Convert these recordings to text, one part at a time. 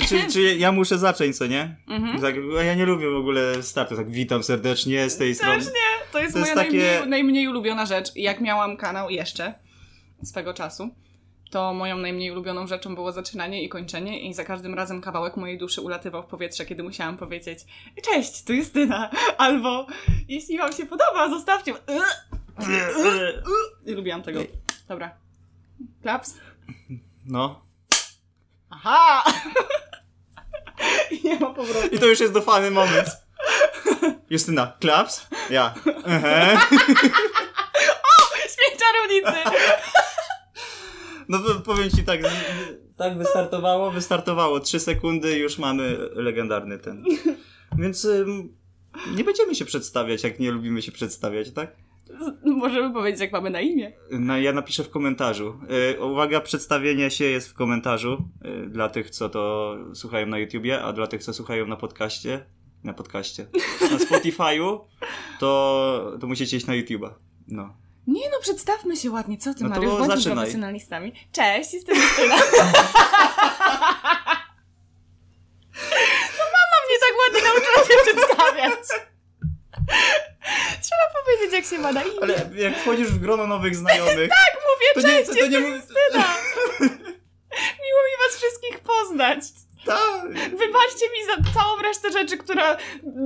czy, czy, czy ja muszę zacząć, co nie? Mhm. Tak, ja nie lubię w ogóle startu, tak witam serdecznie z tej strony. Też nie, to jest To jest moja takie- najmniej, najmniej ulubiona rzecz. Jak miałam kanał jeszcze swego czasu, to moją najmniej ulubioną rzeczą było zaczynanie i kończenie i za każdym razem kawałek mojej duszy ulatywał w powietrze, kiedy musiałam powiedzieć Cześć, tu Justyna, albo jeśli wam się podoba, zostawcie... I lubiłam tego. Dobra. Klaps. No. Aha! I nie ma powrotu. I to już jest dofany moment. Justyna, klaps? Ja. Ehe. Śmiech czarownicy! No powiem ci tak, tak wystartowało, wystartowało. Trzy sekundy już mamy legendarny ten. Więc nie będziemy się przedstawiać, jak nie lubimy się przedstawiać, tak? Możemy powiedzieć, jak mamy na imię. No, ja napiszę w komentarzu. Y, uwaga, przedstawienie się jest w komentarzu y, dla tych, co to słuchają na YouTubie, a dla tych, co słuchają na podcaście, na podcaście, na Spotify'u, to, to musicie iść na YouTuba. No. Nie no, przedstawmy się ładnie, co ty, No Mariusz? Bądźmy zaczynaj. profesjonalistami. Cześć, jestem Justyna. no mama mnie tak ładnie nauczyła się przedstawiać. Trzeba powiedzieć, jak się ma na imię. Ale jak wchodzisz w grono nowych znajomych, Tak mówię, to nie, cześć, to, to nie mówię... Miło mi was wszystkich poznać. Tak. Wybaczcie mi za całą resztę rzeczy, która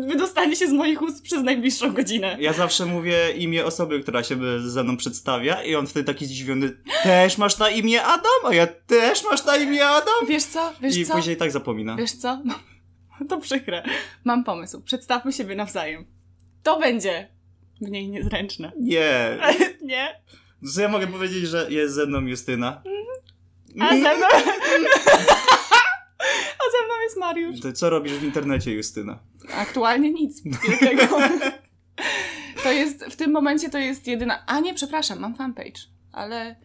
wydostanie się z moich ust przez najbliższą godzinę. Ja zawsze mówię imię osoby, która się ze mną przedstawia i on wtedy taki zdziwiony, też masz na imię Adam, a ja też masz na imię Adam. Wiesz co? Wiesz I co? później tak zapomina. Wiesz co? No, to przykre. Mam pomysł. Przedstawmy siebie nawzajem. To będzie mniej niezręczne. Nie. Nie? Co ja mogę powiedzieć, że jest ze mną Justyna? A ze mną... A ze mną jest Mariusz. To co robisz w internecie, Justyna? Aktualnie nic wielkiego. To jest, w tym momencie to jest jedyna... A nie, przepraszam, mam fanpage. Ale...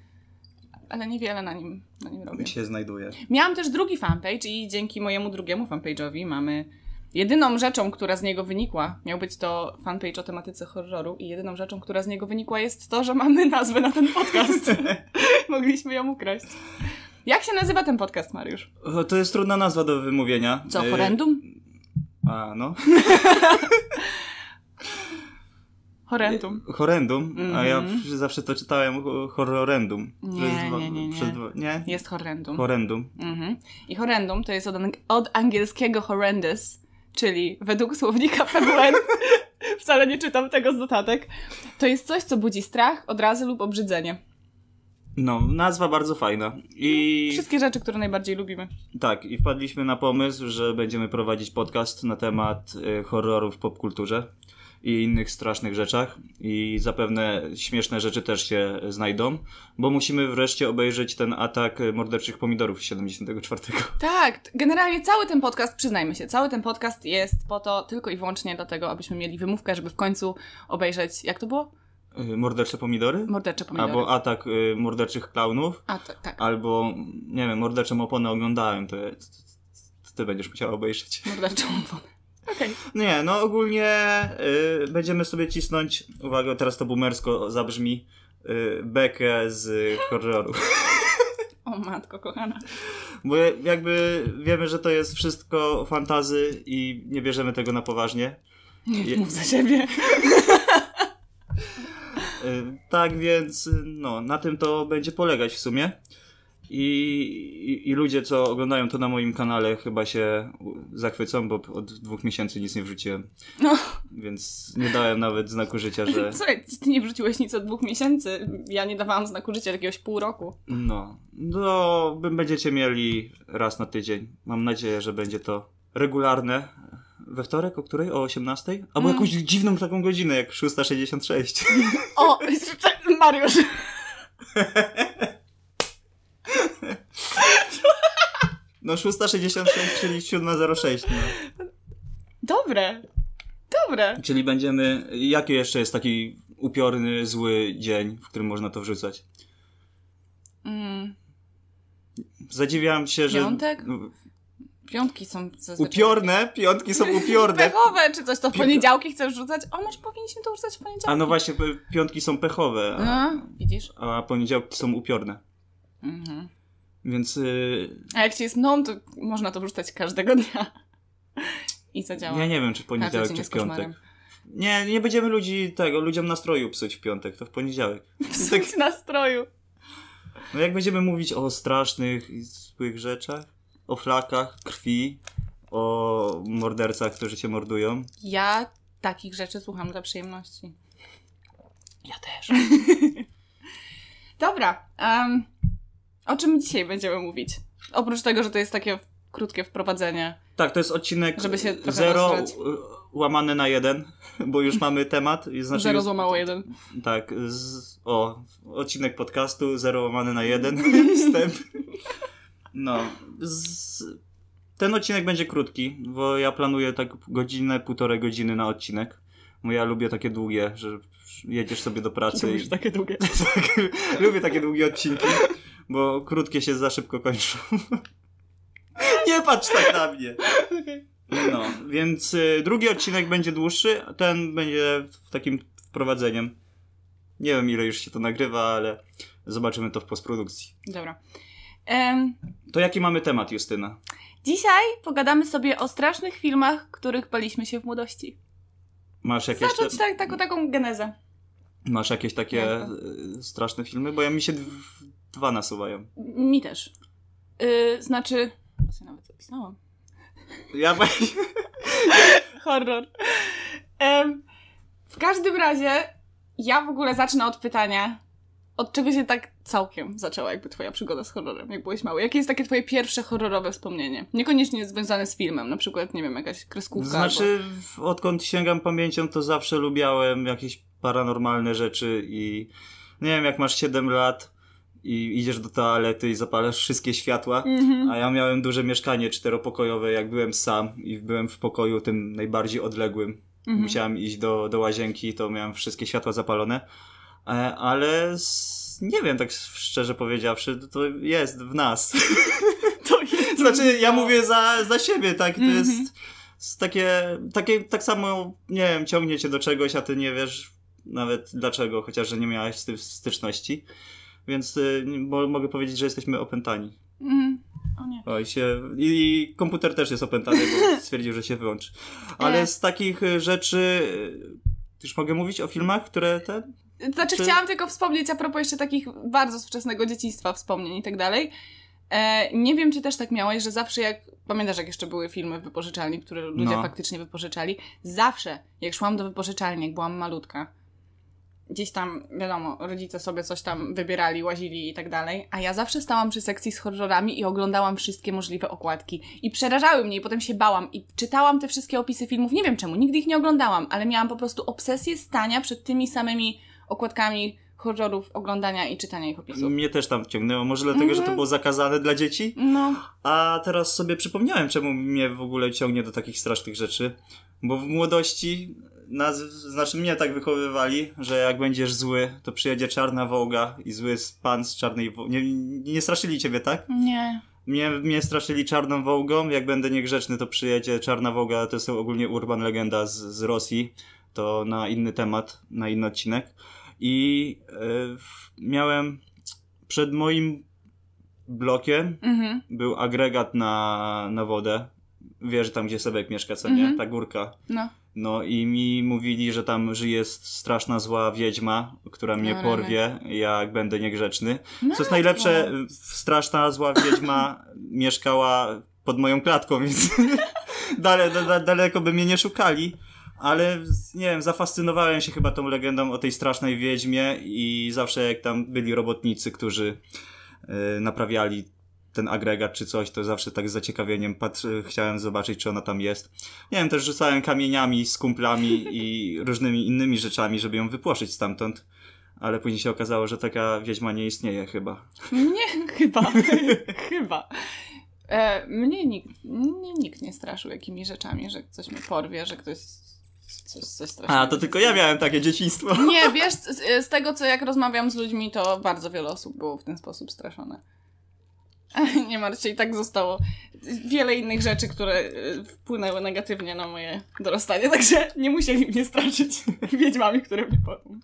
Ale niewiele na nim, na nim robię. się znajduje. Miałam też drugi fanpage i dzięki mojemu drugiemu fanpage'owi mamy jedyną rzeczą, która z niego wynikła, miał być to fanpage o tematyce horroru i jedyną rzeczą, która z niego wynikła jest to, że mamy nazwę na ten podcast. Mogliśmy ją ukraść. Jak się nazywa ten podcast, Mariusz? O, To jest trudna nazwa do wymówienia. Co, Y, horrendum? A, no. Horrendum. Horrendum, a ja Mhm. zawsze to czytałem ho- horrorendum. Nie, jest dwa- nie, nie, nie. Przez dwa, nie? Jest horrendum. Horrendum. Mhm. I horrendum to jest od, ang- od angielskiego horrendous, czyli według słownika PWN, wcale nie czytam tego z notatek, to jest coś, co budzi strach, odrazy lub obrzydzenie. No, nazwa bardzo fajna. I Wszystkie rzeczy, które najbardziej lubimy. tak, i wpadliśmy na pomysł, że będziemy prowadzić podcast na temat y, horrorów w popkulturze i innych strasznych rzeczach. I zapewne śmieszne rzeczy też się znajdą, bo musimy wreszcie obejrzeć ten atak morderczych pomidorów z 74. Tak, generalnie cały ten podcast, przyznajmy się, cały ten podcast jest po to tylko i wyłącznie dlatego, abyśmy mieli wymówkę, żeby w końcu obejrzeć, jak to było? Y, Mordercze pomidory? Mordercze pomidory. Albo atak y, morderczych klaunów. A, tak, tak. Albo, nie wiem, morderczą oponę oglądałem, to, to, to ty będziesz musiała obejrzeć. Morderczą oponę. Okej. Nie, no ogólnie y, będziemy sobie cisnąć, uwaga, teraz to boomersko zabrzmi, y, bekę z horroru. O matko kochana. Bo jakby wiemy, że to jest wszystko fantazy i nie bierzemy tego na poważnie. Nie mów za siebie. Y, tak więc, no, na tym to będzie polegać w sumie. I, i, I ludzie, co oglądają to na moim kanale, chyba się zachwycą, bo od dwóch miesięcy nic nie wrzuciłem. No. Więc nie dałem nawet znaku życia, że. Słuchaj, ty nie wrzuciłeś nic od dwóch miesięcy. Ja nie dawałam znaku życia jakiegoś pół roku. No, no, będziecie mieli raz na tydzień. Mam nadzieję, że będzie to regularne. We wtorek, o której? O 18? Albo Mm. jakąś dziwną taką godzinę, jak 6.66. O, Mariusz. No 6.66, czyli 7.06. No. Dobre. Dobre. Czyli będziemy... Jaki jeszcze jest taki upiorny, zły dzień, w którym można to wrzucać? Mm, Zadziwiam się, że... Piątek? piątki są zazwyczaj. Upiorne? Piątki są upiorne. Pechowe czy coś, to w poniedziałki chcesz rzucać? O, może powinniśmy to rzucać w poniedziałki. A no właśnie, piątki są pechowe, a, A, widzisz? a poniedziałki są upiorne. Mhm. Więc y, A jak ci jest mną, to można to wrzucać każdego dnia. I zadziała. ja nie wiem, czy w poniedziałek, czy w piątek. Nie, nie będziemy ludzi tego, ludziom nastroju psuć w piątek, to w poniedziałek. Tak, Psuć nastroju. no jak będziemy mówić o strasznych i złych rzeczach, o flakach, krwi, o mordercach, którzy cię mordują. Ja takich rzeczy słucham dla przyjemności. Ja też. Dobra. em, o czym dzisiaj będziemy mówić? Oprócz tego, że to jest takie krótkie wprowadzenie. Tak, to jest odcinek Żeby się trochę 0 rozgrzać. łamane na 1, bo już mamy temat. Znaczy Zero już- złamało jeden. Tak, z, o, odcinek podcastu 0 łamane na 1, wstęp. No, z, ten odcinek będzie krótki, bo ja planuję tak godzinę, półtorej godziny na odcinek. Bo ja lubię takie długie, że jedziesz sobie do pracy Lubisz i takie długie. tak, lubię takie długie odcinki, bo krótkie się za szybko kończą. Nie patrz tak na mnie. No, więc y, drugi odcinek będzie dłuższy, a ten będzie w takim wprowadzeniem. Nie wiem ile już się to nagrywa, ale zobaczymy to w postprodukcji. Dobra. To jaki mamy temat, Justyna? dzisiaj pogadamy sobie o strasznych filmach, których baliśmy się w młodości. Masz jakieś, te, Zacząć tak, taką, taką genezę. masz jakieś takie y, straszne filmy? Bo ja mi się dwa nasuwają. Mi też. Yy, znaczy... Ja sobie nawet zapisałam. Ja Horror. Em, w każdym razie, ja w ogóle zacznę od pytania, od czego się tak całkiem zaczęła jakby twoja przygoda z horrorem, jak byłeś mały? Jakie jest takie twoje pierwsze horrorowe wspomnienie? Niekoniecznie związane z filmem, na przykład, nie wiem, jakaś kreskówka Znaczy, w- odkąd sięgam pamięcią, to zawsze lubiałem jakieś paranormalne rzeczy i nie wiem, jak masz 7 lat i idziesz do toalety i zapalasz wszystkie światła. Mhm. a ja miałem duże mieszkanie czteropokojowe, jak byłem sam i byłem w pokoju tym najbardziej odległym. Mhm. Musiałem iść do, do łazienki, to miałem wszystkie światła zapalone. E, Ale nie wiem, tak szczerze powiedziawszy, to jest w nas. To jest... Znaczy, ja mówię za, za siebie, tak? To Mhm. jest takie, takie, tak samo, nie wiem, ciągnie cię do czegoś, a ty nie wiesz nawet dlaczego, chociaż, że nie miałeś z tym styczności. Więc y, mo, mogę powiedzieć, że jesteśmy opętani. Mhm. O nie. Oj, się, i, I komputer też jest opętany, bo stwierdził, że się wyłączy. Ale Nie. z takich y, rzeczy, y, już mogę mówić o filmach, które te... Znaczy, Czy- chciałam tylko wspomnieć a propos jeszcze takich bardzo z wczesnego dzieciństwa, wspomnień i tak dalej. E, nie wiem, czy też tak miałeś, że zawsze jak. Pamiętasz, jak jeszcze były filmy w wypożyczalni, które ludzie No. faktycznie wypożyczali? Zawsze, jak szłam do wypożyczalni, jak byłam malutka, gdzieś tam, wiadomo, rodzice sobie coś tam wybierali, łazili i tak dalej, a ja zawsze stałam przy sekcji z horrorami i oglądałam wszystkie możliwe okładki. I przerażały mnie, i potem się bałam, i czytałam te wszystkie opisy filmów. Nie wiem czemu, nigdy ich nie oglądałam, ale miałam po prostu obsesję stania przed tymi samymi okładkami horrorów, oglądania i czytania ich opisów. Mnie też tam ciągnęło, może dlatego, że to Mhm. było zakazane dla dzieci? No, A teraz sobie przypomniałem, czemu mnie w ogóle ciągnie do takich strasznych rzeczy. Bo w młodości nas, znaczy mnie tak wychowywali, że jak będziesz zły, to przyjedzie czarna wołga i zły pan z czarnej wołgi. Nie, nie straszyli ciebie, tak? nie. Mnie, mnie straszyli czarną wołgą, jak będę niegrzeczny, to przyjedzie czarna wołga, to jest ogólnie urban legenda z, z Rosji, to na inny temat, na inny odcinek. I e, miałem przed moim blokiem Mhm. był agregat na, na wodę. Wiesz, tam gdzie Sebek mieszka, co nie? Mhm. Ta górka. No. No i mi mówili, że tam żyje straszna zła wiedźma, która mnie No, porwie, jak będę niegrzeczny. Co Matko. jest najlepsze, straszna zła wiedźma mieszkała pod moją klatką, więc dale, da, da, daleko by mnie nie szukali. Ale nie wiem, zafascynowałem się chyba tą legendą o tej strasznej wiedźmie i zawsze jak tam byli robotnicy, którzy y, naprawiali ten agregat czy coś, to zawsze tak z zaciekawieniem chciałem zobaczyć, czy ona tam jest. Nie wiem, też rzucałem kamieniami z kumplami i różnymi innymi rzeczami, żeby ją wypłoszyć stamtąd. Ale później się okazało, że taka wiedźma nie istnieje chyba. Nie, chyba. chyba. E, mnie nikt, mnie nikt nie straszył jakimi rzeczami, że ktoś mnie porwie, że ktoś coś, coś strasznego. A, to tylko ja miałem takie dzieciństwo. Nie, wiesz, z, z tego co jak rozmawiam z ludźmi, to bardzo wiele osób było w ten sposób straszone. Nie martw się, i tak zostało wiele innych rzeczy, które e, wpłynęły negatywnie na moje dorastanie, także nie musieli mnie straszyć wiedźmami, które mnie porwą.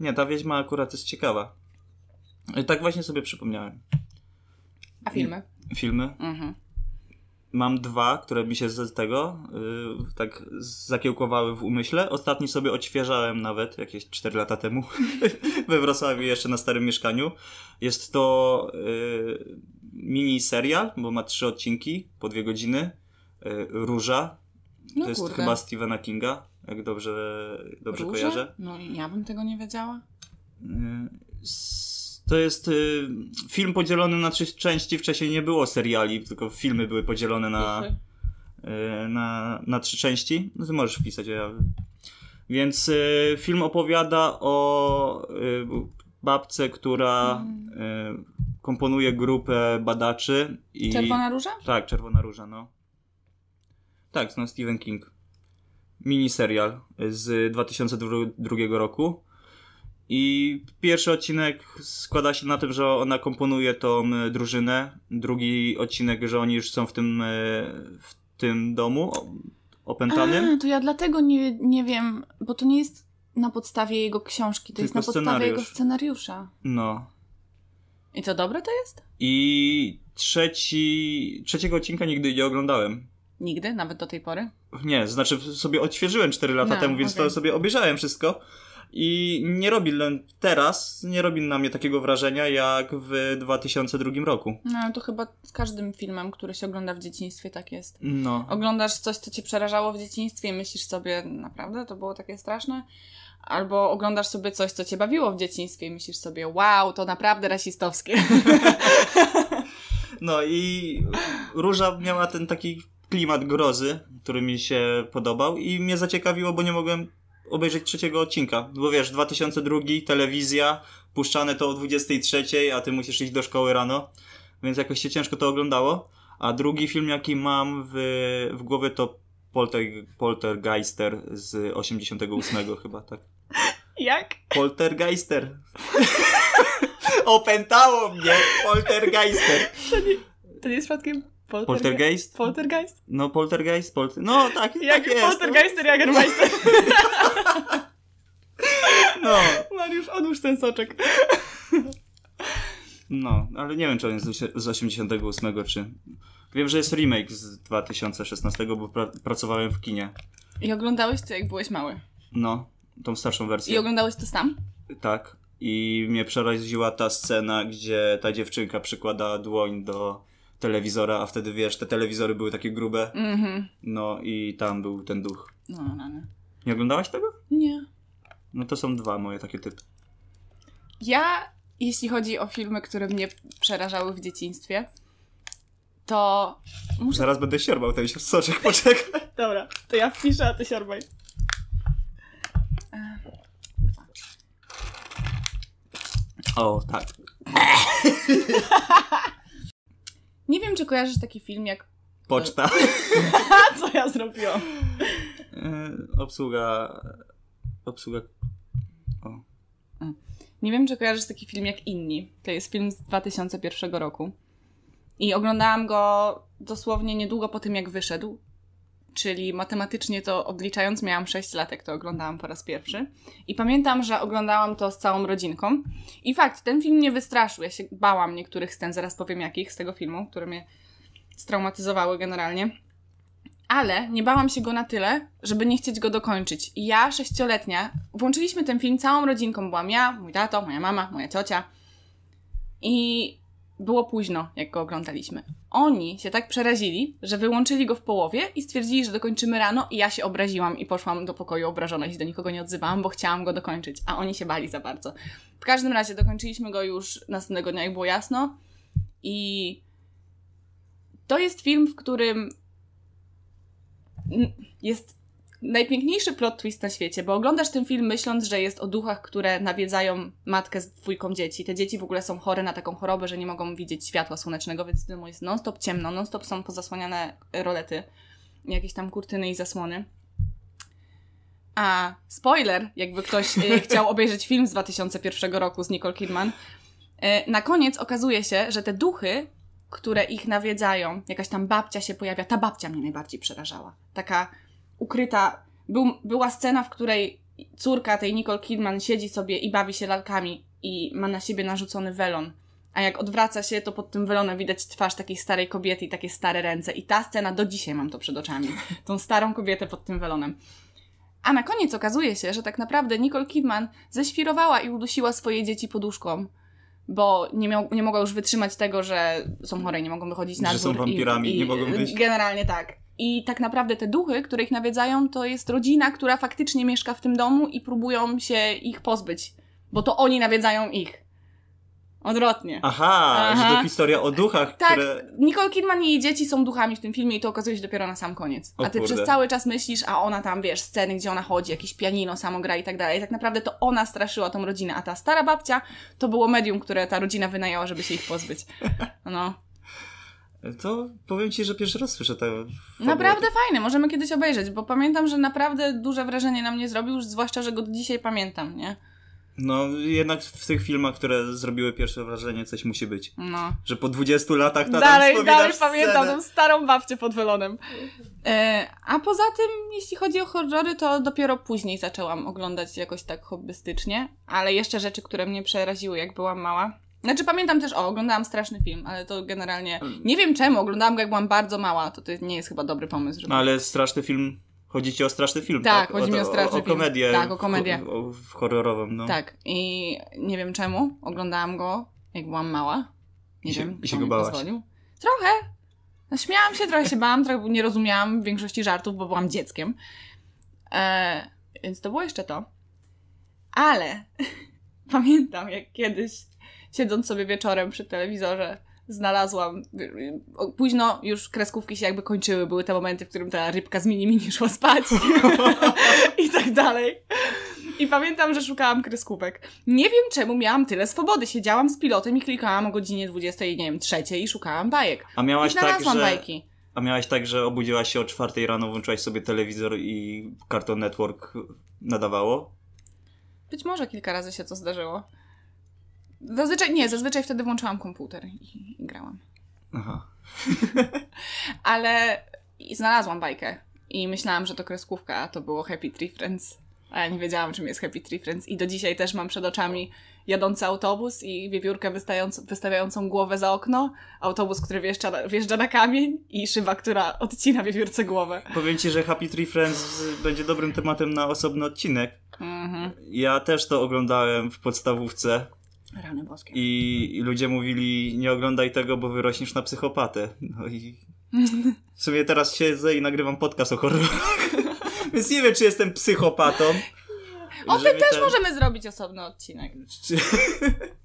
Nie, ta wiedźma akurat jest ciekawa. I tak właśnie sobie przypomniałem. A filmy? Filmy. Mhm. Mam dwa, które mi się z tego yy, tak zakiełkowały w umyśle. Ostatni sobie odświeżałem nawet jakieś 4 lata temu we Wrocławiu jeszcze na starym mieszkaniu. Jest to yy, mini serial, bo ma trzy odcinki po dwie godziny. Yy, Róża. No to jest kurde. chyba Stephena Kinga, jak dobrze, dobrze Róże? kojarzę. No ja bym tego nie wiedziała. S- To jest y, film podzielony na trzy części. Wcześniej nie było seriali, tylko filmy były podzielone na, na, na trzy części. No ty możesz wpisać, a ja... Więc y, film opowiada o y, babce, która y, komponuje grupę badaczy. I... Czerwona róża? Tak, Czerwona Róża, no. Tak, no Stephen King. Miniserial z 2002 roku. I pierwszy odcinek składa się na tym, że ona komponuje tą e, drużynę. Drugi odcinek, że oni już są w tym, e, w tym domu opętanym. A, to ja dlatego nie, nie wiem, bo to nie jest na podstawie jego książki, to Tylko jest na podstawie jego scenariusza. No. I co, dobre to jest? I trzeci, trzeciego odcinka nigdy nie oglądałem. Nigdy, nawet do tej pory. Nie, znaczy sobie odświeżyłem 4 lata No, temu, więc okej. to sobie obejrzałem wszystko. I nie robi teraz, nie robi na mnie takiego wrażenia jak w 2002 roku. No to chyba z każdym filmem, który się ogląda w dzieciństwie tak jest. No. Oglądasz coś, co cię przerażało w dzieciństwie i myślisz sobie, naprawdę to było takie straszne? Albo oglądasz sobie coś, co cię bawiło w dzieciństwie i myślisz sobie, wow, to naprawdę rasistowskie. No i Róża miała ten taki klimat grozy, który mi się podobał i mnie zaciekawiło, bo nie mogłem obejrzeć trzeciego odcinka. Bo wiesz, 2002, telewizja, puszczane to o 23, a ty musisz iść do szkoły rano, więc jakoś się ciężko to oglądało. A drugi film, jaki mam w, w głowie, to Polter, Poltergeister z 88 chyba, tak. Jak? Poltergeister. Opętało mnie Poltergeister. To nie jest przypadkiem polterge- Poltergeist? poltergeist? No, poltergeist, polter... No, tak, Jak tak jest. poltergeister Jagermeister. No, Mariusz, odłóż ten soczek. No, ale nie wiem, czy on jest z 88, czy... Wiem, że jest remake z 2016, bo pra- pracowałem w kinie. I oglądałeś to, jak byłeś mały. No, tą starszą I wersję. oglądałeś to sam? Tak. I mnie przeraziła ta scena, gdzie ta dziewczynka przykłada dłoń do telewizora, a wtedy, wiesz, te telewizory były takie grube. Mhm. No i tam był ten duch. No, no, no. Nie oglądałaś tego? Nie. No to są dwa moje takie typy. Ja, jeśli chodzi o filmy, które mnie przerażały w dzieciństwie, to muszę... Zaraz będę siorbał ten soczek, poczekaj. Dobra, to ja wpiszę, a ty siorbaj. O, tak. Nie wiem, czy kojarzysz taki film jak... Poczta. Co ja zrobiłam? E, obsługa... Obsługa... O. Nie wiem, czy kojarzysz taki film jak Inni. To jest film z 2001 roku. I oglądałam go dosłownie niedługo po tym, jak wyszedł. Czyli matematycznie to odliczając, miałam 6 lat, jak to oglądałam po raz pierwszy. I pamiętam, że oglądałam to z całą rodzinką. I fakt, ten film mnie wystraszył. Ja się bałam niektórych scen, zaraz powiem jakich z tego filmu, które mnie straumatyzowały generalnie. Ale nie bałam się go na tyle, żeby nie chcieć go dokończyć. I ja, sześcioletnia, włączyliśmy ten film całą rodzinką. Byłam ja, mój tato, moja mama, moja ciocia. I było późno, jak go oglądaliśmy. Oni się tak przerazili, że wyłączyli go w połowie i stwierdzili, że dokończymy rano i ja się obraziłam i poszłam do pokoju obrażona i się do nikogo nie odzywałam, bo chciałam go dokończyć, a oni się bali za bardzo. W każdym razie dokończyliśmy go już następnego dnia, jak było jasno i to jest film, w którym jest najpiękniejszy plot twist na świecie, bo oglądasz ten film myśląc, że jest o duchach, które nawiedzają matkę z dwójką dzieci. Te dzieci w ogóle są chore na taką chorobę, że nie mogą widzieć światła słonecznego, więc w domu jest non-stop ciemno, non-stop są pozasłaniane rolety, jakieś tam kurtyny i zasłony. A spoiler, jakby ktoś y, chciał obejrzeć film z 2001 roku z Nicole Kidman, y, na koniec okazuje się, że te duchy, które ich nawiedzają, jakaś tam babcia się pojawia, ta babcia mnie najbardziej przerażała. Taka ukryta. Był, była scena, w której córka tej Nicole Kidman siedzi sobie i bawi się lalkami i ma na siebie narzucony welon. A jak odwraca się, to pod tym welonem widać twarz takiej starej kobiety i takie stare ręce. I ta scena do dzisiaj mam to przed oczami. Tą starą kobietę pod tym welonem. A na koniec okazuje się, że tak naprawdę Nicole Kidman ześwirowała i udusiła swoje dzieci poduszką, bo nie, miał, nie mogła już wytrzymać tego, że są chore i nie mogą wychodzić na Że są dwór. i- wampirami, i, nie mogą wyjść. Generalnie tak. I tak naprawdę te duchy, które ich nawiedzają, to jest rodzina, która faktycznie mieszka w tym domu i próbują się ich pozbyć, bo to oni nawiedzają ich. Odwrotnie. Aha, Aha. że to historia o duchach, Tak, które... Nicole Kidman i jej dzieci są duchami w tym filmie i to okazuje się dopiero na sam koniec. O A ty kurde. przez cały czas myślisz, a ona tam, wiesz, sceny, gdzie ona chodzi, jakieś pianino samo gra i tak dalej. Tak naprawdę to ona straszyła tą rodzinę, a ta stara babcia to było medium, które ta rodzina wynajęła, żeby się ich pozbyć. No. To powiem ci, że pierwszy raz słyszę te. Naprawdę fajne, możemy kiedyś obejrzeć, bo pamiętam, że naprawdę duże wrażenie na mnie zrobił, zwłaszcza, że go do dzisiaj pamiętam, nie? No, jednak w tych filmach, które zrobiły pierwsze wrażenie, coś musi być. No. Że po 20 latach nadal dalej, dalej scenę. pamiętam tą starą babcię pod welonem. E, a poza tym, jeśli chodzi o horrory, to dopiero później zaczęłam oglądać jakoś tak hobbystycznie, ale jeszcze rzeczy, które mnie przeraziły, jak byłam mała. Znaczy pamiętam też, o, oglądałam straszny film, ale to generalnie, nie wiem czemu, oglądałam go jak byłam bardzo mała, to, to nie jest chyba dobry pomysł, żeby... No ale straszny film... Chodzi ci o straszny film, Tak, tak? chodzi mi o straszny o, film. komedię. Tak, o komedię. W, o, horrorową, no. Tak, i nie wiem czemu, oglądałam go jak byłam mała. Nie I się- wiem, i się go bałaś. pozwolił. Trochę. No, śmiałam się, trochę się bałam, trochę nie rozumiałam większości żartów, bo byłam dzieckiem. E, więc to było jeszcze to. Ale pamiętam, jak kiedyś, siedząc sobie wieczorem przy telewizorze, znalazłam. y, Późno już kreskówki się jakby kończyły. Były te momenty, w którym ta rybka z mini mini szła spać i tak dalej. I pamiętam, że szukałam kreskówek. Nie wiem czemu miałam tyle swobody. Siedziałam z pilotem i klikałam o godzinie 20, nie wiem, trzeciej i szukałam bajek. A I miałaś tak, znalazłam że... bajki. A miałaś tak, że obudziłaś się o czwartej rano, włączyłaś sobie telewizor i Cartoon Network nadawało? Być może kilka razy się to zdarzyło. Zazwyczaj, nie, zazwyczaj wtedy włączyłam komputer i, i grałam. Aha. Ale i znalazłam bajkę i myślałam, że to kreskówka, a to było Happy Tree Friends. A ja nie wiedziałam, czym jest Happy Tree Friends. I do dzisiaj też mam przed oczami jadący autobus i wiewiórkę wystawiającą głowę za okno, autobus, który wjeżdża na, wjeżdża na kamień i szyba, która odcina wiewiórce głowę. Powiem ci, że Happy Tree Friends będzie dobrym tematem na osobny odcinek. Mhm. Ja też to oglądałem w podstawówce Rany boskie. i i ludzie mówili nie oglądaj tego, bo wyrośniesz na psychopatę. No i w sumie teraz siedzę i nagrywam podcast o horrorach. Więc nie wiem, czy jestem psychopatą. O tym też ten- możemy zrobić osobny odcinek.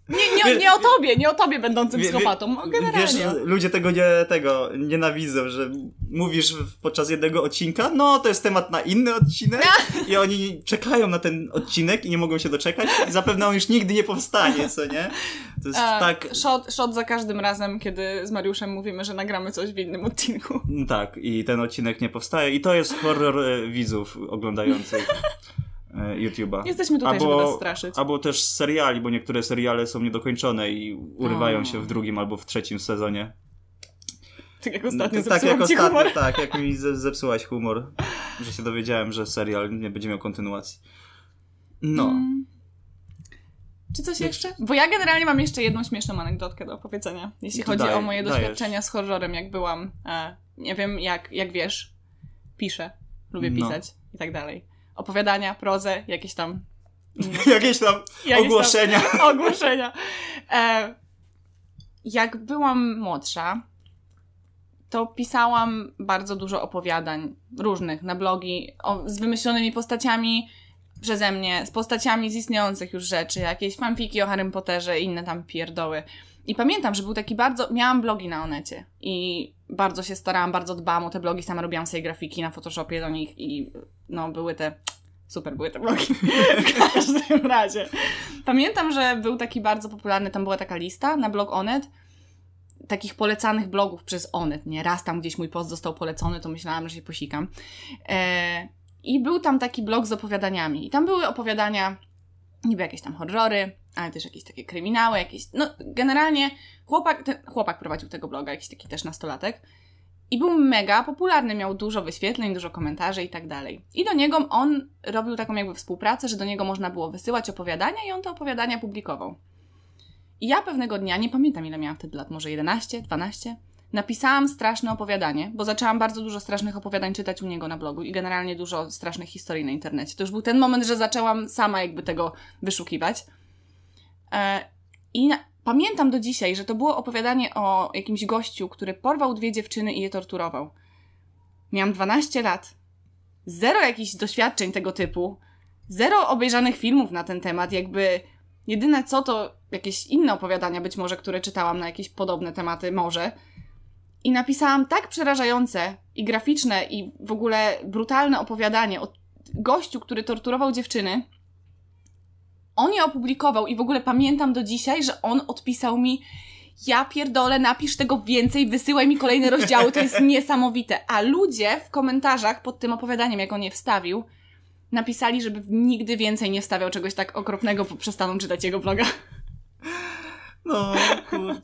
Nie, nie, nie o tobie, nie o tobie będącym Wie- psychopatą, generalnie. Wiesz, ludzie tego nie tego nienawidzą, że mówisz podczas jednego odcinka, no to jest temat na inny odcinek i oni czekają na ten odcinek i nie mogą się doczekać i zapewne on już nigdy nie powstanie, co nie? To jest A, tak... shot, shot za każdym razem, kiedy z Mariuszem mówimy, że nagramy coś w innym odcinku. Tak, i ten odcinek nie powstaje i to jest horror e, widzów oglądających e, YouTube'a. Jesteśmy tutaj, żeby was straszyć. Albo też seriali, bo niektóre seriale są niedokończone i urywają O. się w drugim albo w trzecim sezonie. Tak jak ostatnio No, tak jak ostatnio, humor. tak, jak mi ze- zepsułaś humor, że się dowiedziałem, że serial nie będzie miał kontynuacji. No. Mm. Czy coś jeszcze? Bo ja generalnie mam jeszcze jedną śmieszną anegdotkę do opowiedzenia, jeśli chodzi daj- o moje dajesz. doświadczenia z horrorem, jak byłam. E, nie wiem, jak, jak wiesz, piszę, lubię No. pisać i tak dalej. Opowiadania, prozę, jakieś tam Jakieś tam Jakieś tam- ogłoszenia. ogłoszenia. E, jak byłam młodsza, to pisałam bardzo dużo opowiadań różnych na blogi o, z wymyślonymi postaciami przeze mnie, z postaciami z istniejących już rzeczy, jakieś fanfiki o Harrym Potterze i inne tam pierdoły. I pamiętam, że był taki bardzo... Miałam blogi na Onecie i bardzo się starałam, bardzo dbałam o te blogi, sama robiłam sobie grafiki na Photoshopie do nich i no były te... Super były te blogi. w każdym razie. Pamiętam, że był taki bardzo popularny, tam była taka lista na blog Onet, takich polecanych blogów przez Onet, nie? Raz tam gdzieś mój post został polecony, to myślałam, że się posikam. E, I był tam taki blog z opowiadaniami. I tam były opowiadania, niby jakieś tam horrory, ale też jakieś takie kryminały, jakieś... No, generalnie chłopak, ten, chłopak prowadził tego bloga, jakiś taki też nastolatek. I był mega popularny, miał dużo wyświetleń, dużo komentarzy i tak dalej. I do niego on robił taką jakby współpracę, że do niego można było wysyłać opowiadania i on te opowiadania publikował. I ja pewnego dnia, nie pamiętam ile miałam wtedy lat, może 11, 12, napisałam straszne opowiadanie, bo zaczęłam bardzo dużo strasznych opowiadań czytać u niego na blogu i generalnie dużo strasznych historii na internecie. To już był ten moment, że zaczęłam sama jakby tego wyszukiwać. E, I na, pamiętam do dzisiaj, że to było opowiadanie o jakimś gościu, który porwał dwie dziewczyny i je torturował. Miałam 12 lat. Zero jakichś doświadczeń tego typu. Zero obejrzanych filmów na ten temat. Jakby jedyne co to jakieś inne opowiadania być może, które czytałam na jakieś podobne tematy, może. I napisałam tak przerażające i graficzne i w ogóle brutalne opowiadanie o gościu, który torturował dziewczyny. On je opublikował i w ogóle pamiętam do dzisiaj, że on odpisał mi ja pierdolę, napisz tego więcej, wysyłaj mi kolejne rozdziały, to jest niesamowite. A ludzie w komentarzach pod tym opowiadaniem, jak on je wstawił, napisali, żeby nigdy więcej nie wstawiał czegoś tak okropnego, bo przestaną czytać jego bloga. No, kurde.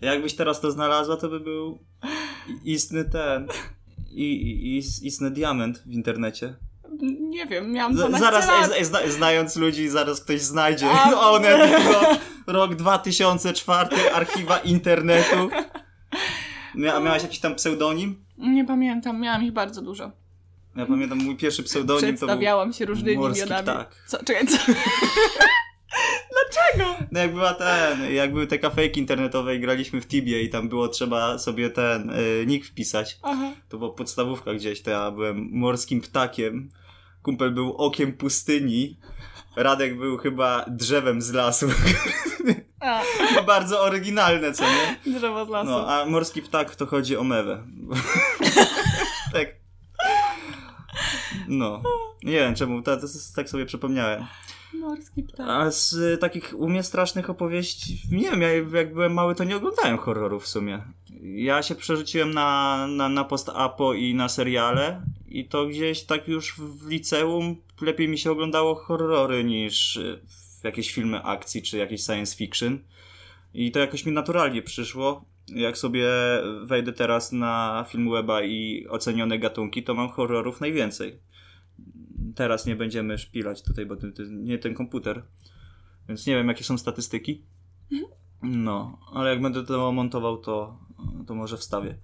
Jakbyś teraz to znalazła, to by był istny ten. I, i, istny diament w internecie. Nie wiem, miałam 12 Zaraz, lat. e, zna, znając ludzi, zaraz ktoś znajdzie. A, No, one tylko rok 2004, archiwa internetu. Mia, miałaś jakiś tam pseudonim? Nie pamiętam, miałam ich bardzo dużo. Ja pamiętam, mój pierwszy pseudonim to był Przedstawiałam się różnymi Morski imionami. Ptak. Co? Czekaj, co? Dlaczego? No jak była ten, jak były te kafejki internetowe i graliśmy w Tibie i tam było trzeba sobie ten y, nick wpisać. Aha. To była podstawówka gdzieś, to ja byłem morskim ptakiem. Kumpel był okiem pustyni. Radek był chyba drzewem z lasu. A, Bardzo oryginalne, co nie? drzewo z lasu. No, a morski ptak to chodzi o mewę. tak. No. Nie wiem czemu, to, to, tak sobie przypomniałem. Morski ptak. A z y, takich u mnie strasznych opowieści, nie wiem, ja jak byłem mały, to nie oglądałem horrorów w sumie. Ja się przerzuciłem na, na, na post-apo i na seriale i to gdzieś tak już w liceum lepiej mi się oglądało horrory niż y, jakieś filmy akcji czy jakieś science fiction. I to jakoś mi naturalnie przyszło. Jak sobie wejdę teraz na Filmweba i ocenione gatunki, to mam horrorów najwięcej. Teraz nie będziemy szpilać tutaj, bo to, to nie ten komputer. Więc nie wiem, jakie są statystyki. No, ale jak będę to montował, to, to może wstawię.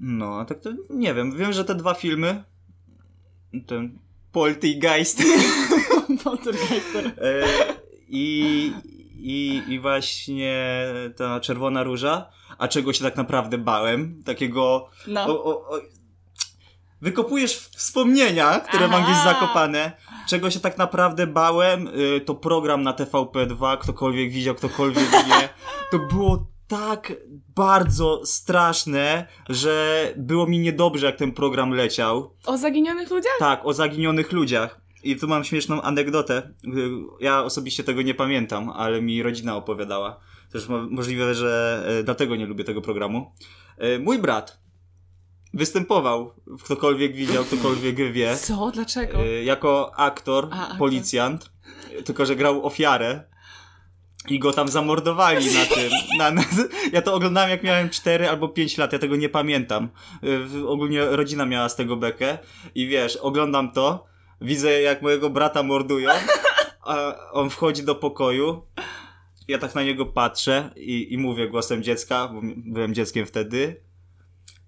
No, a tak to nie wiem. Wiem, że te dwa filmy, ten Poltergeist Poltergeister. e, i, i, i właśnie ta Czerwona Róża, a czego się tak naprawdę bałem, takiego No. o, o, o, wykopujesz wspomnienia, które mam Aha. gdzieś zakopane. Czego się tak naprawdę bałem, y, to program na TVP2, ktokolwiek widział, ktokolwiek wie. To było tak bardzo straszne, że było mi niedobrze, jak ten program leciał. O zaginionych ludziach? Tak, o zaginionych ludziach. I tu mam śmieszną anegdotę. Y, Ja osobiście tego nie pamiętam, ale mi rodzina opowiadała. Też mo- możliwe, że e, dlatego nie lubię tego programu. Mój brat występował, ktokolwiek widział, ktokolwiek wie, Co? Dlaczego? e, jako aktor, A, aktor. policjant, tylko że grał ofiarę. I go tam zamordowali na tym. Na, na, ja to oglądałem jak miałem 4 albo 5 lat, ja tego nie pamiętam. Y, Ogólnie rodzina miała z tego bekę i wiesz, oglądam to, widzę jak mojego brata mordują, a on wchodzi do pokoju, ja tak na niego patrzę i, i mówię głosem dziecka, bo byłem dzieckiem wtedy.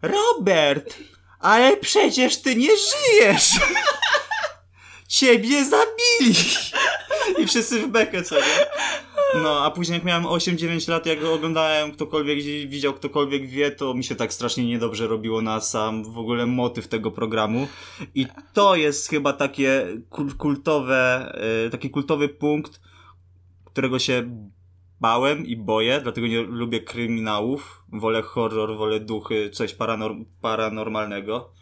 Robert, ale przecież ty nie żyjesz! Ciebie zabili! I wszyscy w bekę, co nie? No, a później jak miałem 8-9 lat, jak go oglądałem, ktokolwiek widział, ktokolwiek wie, to mi się tak strasznie niedobrze robiło na sam w ogóle motyw tego programu. I to jest chyba takie kul- kultowe, e, taki kultowy punkt, którego się bałem i boję, dlatego nie lubię kryminałów. Wolę horror, wolę duchy, coś paranor- paranormalnego,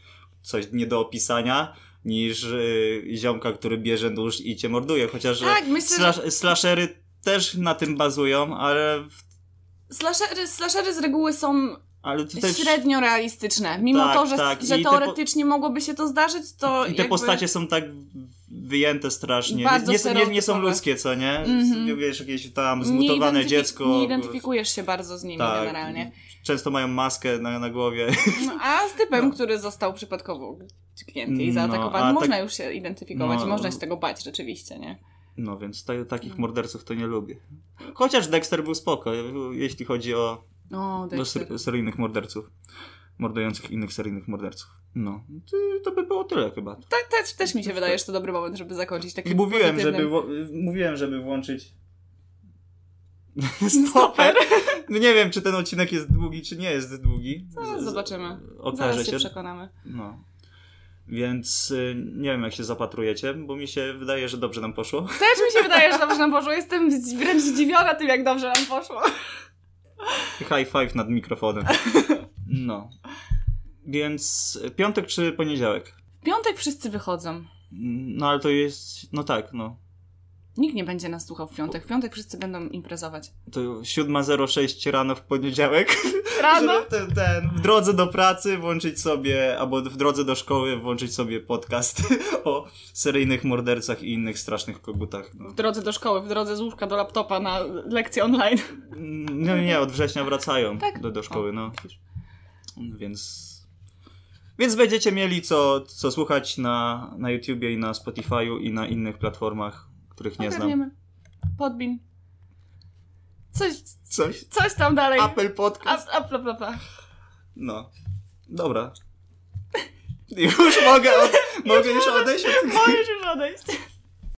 coś nie do opisania, niż y, ziomka, który bierze nóż i cię morduje. Chociaż Tak, myślę, że- slash, slashery też na tym bazują, ale, Slashery, slashery z reguły są tutaj średnio realistyczne. Mimo Tak, to, że, tak. że po- teoretycznie mogłoby się to zdarzyć, to I te jakby... postacie są tak wyjęte strasznie. Bardzo nie, nie, nie, nie są ludzkie, co nie? Mhm. Nie wiesz, jakieś tam nie zmutowane identyfi- dziecko. Nie identyfikujesz się bardzo z nimi tak, generalnie. Często mają maskę na, na głowie. No, a z typem, No. który został przypadkowo tknięty i No, zaatakowany, a można tak- już się identyfikować no. można się tego bać rzeczywiście, nie? No więc ta, takich morderców to nie lubię. Chociaż Dexter był spoko, jeśli chodzi o, O, o seryjnych morderców. Mordujących innych seryjnych morderców. No, to, by było tyle chyba. Tak, też, też mi się wydaje, że to dobry moment, żeby zakończyć taki I mówiłem, żeby, pozytywnym. mówiłem, żeby włączyć stoper. No nie wiem, czy ten odcinek jest długi, czy nie jest długi. Z- zobaczymy. Okaże Zaraz się się. przekonamy. No. Więc y, nie wiem, jak się zapatrujecie, bo mi się wydaje, że dobrze nam poszło. Też mi się wydaje, że dobrze nam poszło. Jestem wręcz zdziwiona tym, jak dobrze nam poszło. High five nad mikrofonem. No. Więc piątek czy poniedziałek? W piątek wszyscy wychodzą. No ale to jest. No tak, no. Nikt nie będzie nas słuchał w piątek. W piątek wszyscy będą imprezować. To 7.06 rano w poniedziałek. Rano? Ten, ten, w drodze do pracy włączyć sobie, albo w drodze do szkoły włączyć sobie podcast o seryjnych mordercach i innych strasznych kogutach. No. W drodze do szkoły, w drodze z łóżka do laptopa na lekcję online. No nie, od września wracają Tak. do, do szkoły, O, no. Więc. Więc będziecie mieli co, co słuchać na, na YouTubie i na Spotify'u i na innych platformach, których nie znam. Ogarniemy. Podbin. Coś, Coś. coś tam dalej. Apple Podcast. A, a, pla, pla, pla. No. Dobra. Już mogę, od, mogę już odejść od Możesz już odejść.